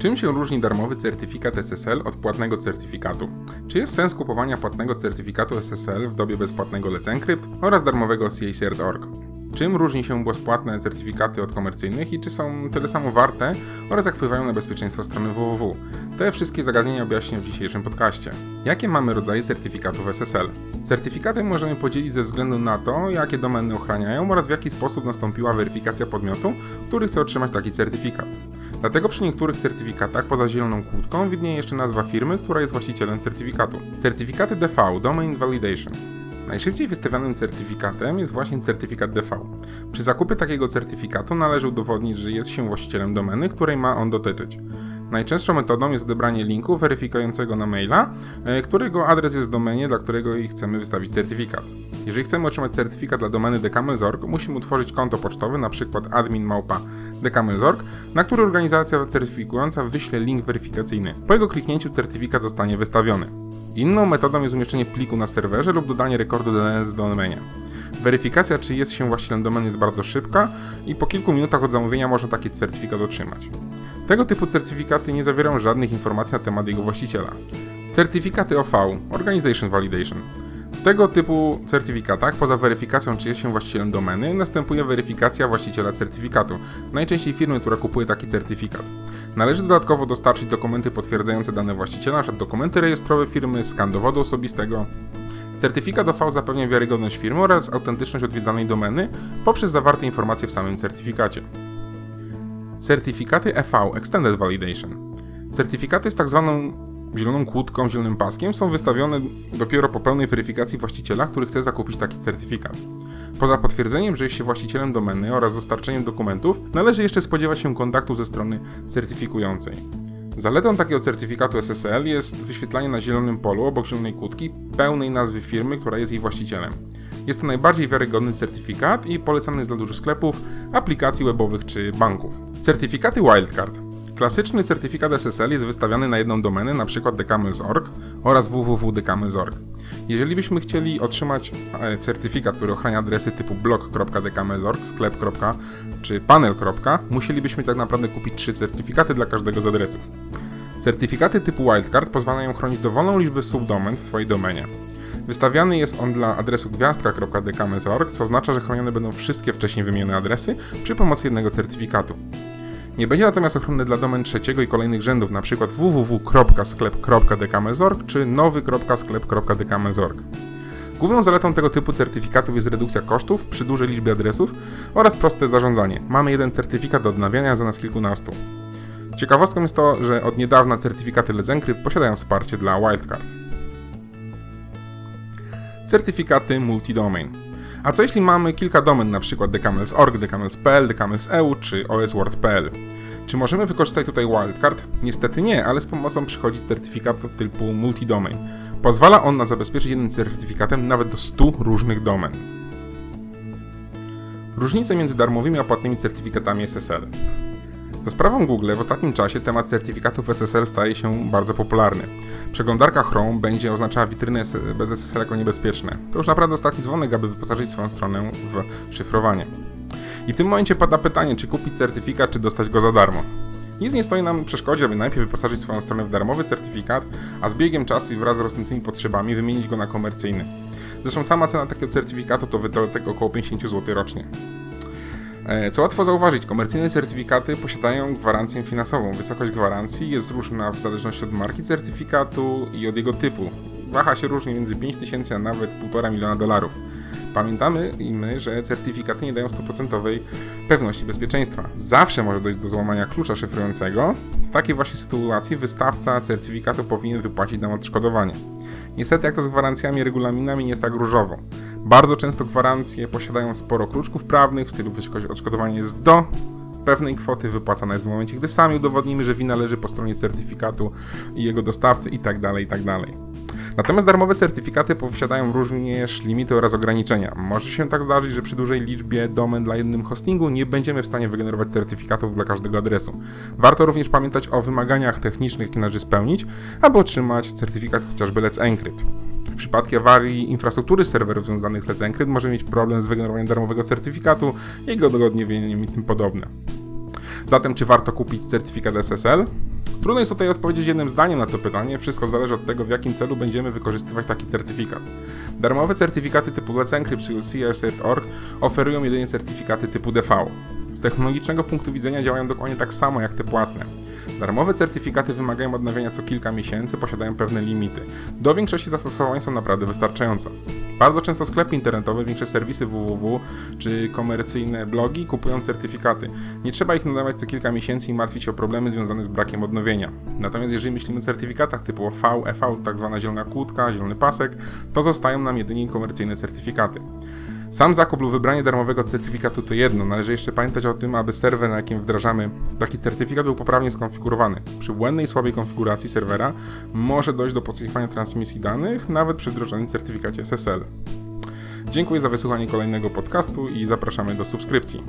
Czym się różni darmowy certyfikat SSL od płatnego certyfikatu? Czy jest sens kupowania płatnego certyfikatu SSL w dobie bezpłatnego Let's Encrypt oraz darmowego CACert.org? Czym różni się bezpłatne certyfikaty od komercyjnych i czy są tyle samo warte oraz jak wpływają na bezpieczeństwo strony www? Te wszystkie zagadnienia objaśnię w dzisiejszym podcaście. Jakie mamy rodzaje certyfikatów SSL? Certyfikaty możemy podzielić ze względu na to, jakie domeny ochraniają oraz w jaki sposób nastąpiła weryfikacja podmiotu, który chce otrzymać taki certyfikat. Dlatego przy niektórych certyfikatach poza zieloną kłódką widnieje jeszcze nazwa firmy, która jest właścicielem certyfikatu. Certyfikaty DV Domain Validation. Najszybciej wystawianym certyfikatem jest właśnie certyfikat DV. Przy zakupie takiego certyfikatu należy udowodnić, że jest się właścicielem domeny, której ma on dotyczyć. Najczęstszą metodą jest odebranie linku weryfikującego na maila, e, którego adres jest w domenie, dla którego chcemy wystawić certyfikat. Jeżeli chcemy otrzymać certyfikat dla domeny dekamel.org, musimy utworzyć konto pocztowe, np. admin małpa na który organizacja certyfikująca wyśle link weryfikacyjny. Po jego kliknięciu certyfikat zostanie wystawiony. Inną metodą jest umieszczenie pliku na serwerze lub dodanie rekordu DNS w domenie. Weryfikacja, czy jest się właścicielem domeny jest bardzo szybka i po kilku minutach od zamówienia można taki certyfikat otrzymać. Tego typu certyfikaty nie zawierają żadnych informacji na temat jego właściciela. Certyfikaty OV Organization Validation w tego typu certyfikatach, poza weryfikacją, czy jest się właścicielem domeny, następuje weryfikacja właściciela certyfikatu, najczęściej firmy, która kupuje taki certyfikat. Należy dodatkowo dostarczyć dokumenty potwierdzające dane właściciela, np. dokumenty rejestrowe firmy, skan dowodu osobistego. Certyfikat OV zapewnia wiarygodność firmy oraz autentyczność odwiedzanej domeny poprzez zawarte informacje w samym certyfikacie. Certyfikaty EV Extended Validation. Certyfikaty z tak zwaną zieloną kłódką, zielonym paskiem są wystawione dopiero po pełnej weryfikacji właściciela, który chce zakupić taki certyfikat. Poza potwierdzeniem, że jest się właścicielem domeny oraz dostarczeniem dokumentów, należy jeszcze spodziewać się kontaktu ze strony certyfikującej. Zaletą takiego certyfikatu SSL jest wyświetlanie na zielonym polu obok zielonej kłódki pełnej nazwy firmy, która jest jej właścicielem. Jest to najbardziej wiarygodny certyfikat i polecany jest dla dużych sklepów, aplikacji webowych czy banków. Certyfikaty Wildcard Klasyczny certyfikat SSL jest wystawiany na jedną domenę, np. decamels.org oraz www.decamels.org. Jeżeli byśmy chcieli otrzymać e, certyfikat, który ochrania adresy typu blog.decamels.org, sklep. czy panel. musielibyśmy tak naprawdę kupić trzy certyfikaty dla każdego z adresów. Certyfikaty typu wildcard pozwalają chronić dowolną liczbę subdomen w Twojej domenie. Wystawiany jest on dla adresu gwiazdka.decamels.org, co oznacza, że chronione będą wszystkie wcześniej wymienione adresy przy pomocy jednego certyfikatu. Nie będzie natomiast ochronny dla domen trzeciego i kolejnych rzędów, np. www.sklep.dkmezorg czy nowy.sklep.dkmezorg. Główną zaletą tego typu certyfikatów jest redukcja kosztów przy dużej liczbie adresów oraz proste zarządzanie. Mamy jeden certyfikat do odnawiania za nas kilkunastu. Ciekawostką jest to, że od niedawna certyfikaty Let's Encrypt posiadają wsparcie dla Wildcard. Certyfikaty multi-domain. A co jeśli mamy kilka domen, np. decamels.org, decamels.pl, decamels.eu czy osword.pl? Czy możemy wykorzystać tutaj wildcard? Niestety nie, ale z pomocą przychodzi certyfikat typu multi-domain. Pozwala on na zabezpieczyć jednym certyfikatem nawet do 100 różnych domen. Różnice między darmowymi a płatnymi certyfikatami SSL. Za sprawą Google w ostatnim czasie temat certyfikatów SSL staje się bardzo popularny. Przeglądarka Chrome będzie oznaczała witryny bez SSL jako niebezpieczne. To już naprawdę ostatni dzwonek, aby wyposażyć swoją stronę w szyfrowanie. I w tym momencie pada pytanie, czy kupić certyfikat, czy dostać go za darmo. Nic nie stoi nam przeszkodzie, aby najpierw wyposażyć swoją stronę w darmowy certyfikat, a z biegiem czasu i wraz z rosnącymi potrzebami wymienić go na komercyjny. Zresztą sama cena takiego certyfikatu to wydatek około 50 zł rocznie. E, co łatwo zauważyć, komercyjne certyfikaty posiadają gwarancję finansową. Wysokość gwarancji jest różna w zależności od marki certyfikatu i od jego typu. Waha się różni między 5000 a nawet 1,5 miliona dolarów. Pamiętamy i my, że certyfikaty nie dają 100% pewności bezpieczeństwa. Zawsze może dojść do złamania klucza szyfrującego. W takiej właśnie sytuacji wystawca certyfikatu powinien wypłacić nam odszkodowanie. Niestety, jak to z gwarancjami regulaminami, nie jest tak różowo. Bardzo często gwarancje posiadają sporo kruczków prawnych, w stylu wysokość odszkodowania jest do pewnej kwoty wypłacana jest w momencie, gdy sami udowodnimy, że wina leży po stronie certyfikatu i jego dostawcy itd., tak itd. Tak Natomiast darmowe certyfikaty posiadają również limity oraz ograniczenia. Może się tak zdarzyć, że przy dużej liczbie domen dla jednym hostingu nie będziemy w stanie wygenerować certyfikatów dla każdego adresu. Warto również pamiętać o wymaganiach technicznych, jakie należy spełnić, aby otrzymać certyfikat chociażby Let's Encrypt. W przypadku awarii infrastruktury serwerów związanych z Let's Encrypt może mieć problem z wygenerowaniem darmowego certyfikatu, jego dogodniewieniem i tym podobne. Zatem, czy warto kupić certyfikat SSL? Trudno jest tutaj odpowiedzieć jednym zdaniem na to pytanie, wszystko zależy od tego, w jakim celu będziemy wykorzystywać taki certyfikat. Darmowe certyfikaty typu Let's Encrypt czy CRCert.org oferują jedynie certyfikaty typu DV. Z technologicznego punktu widzenia działają dokładnie tak samo jak te płatne. Darmowe certyfikaty wymagają odnawiania co kilka miesięcy, posiadają pewne limity. Do większości zastosowań są naprawdę wystarczające. Bardzo często sklepy internetowe, większe serwisy www czy komercyjne blogi kupują certyfikaty. Nie trzeba ich nadawać co kilka miesięcy i martwić się o problemy związane z brakiem odnowienia. Natomiast jeżeli myślimy o certyfikatach typu OV, EV, tak zwana zielona kłódka, zielony pasek, to zostają nam jedynie komercyjne certyfikaty. Sam zakup lub wybranie darmowego certyfikatu to jedno, należy jeszcze pamiętać o tym, aby serwer, na jakim wdrażamy taki certyfikat, był poprawnie skonfigurowany. Przy błędnej, słabej konfiguracji serwera może dojść do podsłuchiwania transmisji danych, nawet przy wdrożonym certyfikacie SSL. Dziękuję za wysłuchanie kolejnego podcastu i zapraszamy do subskrypcji.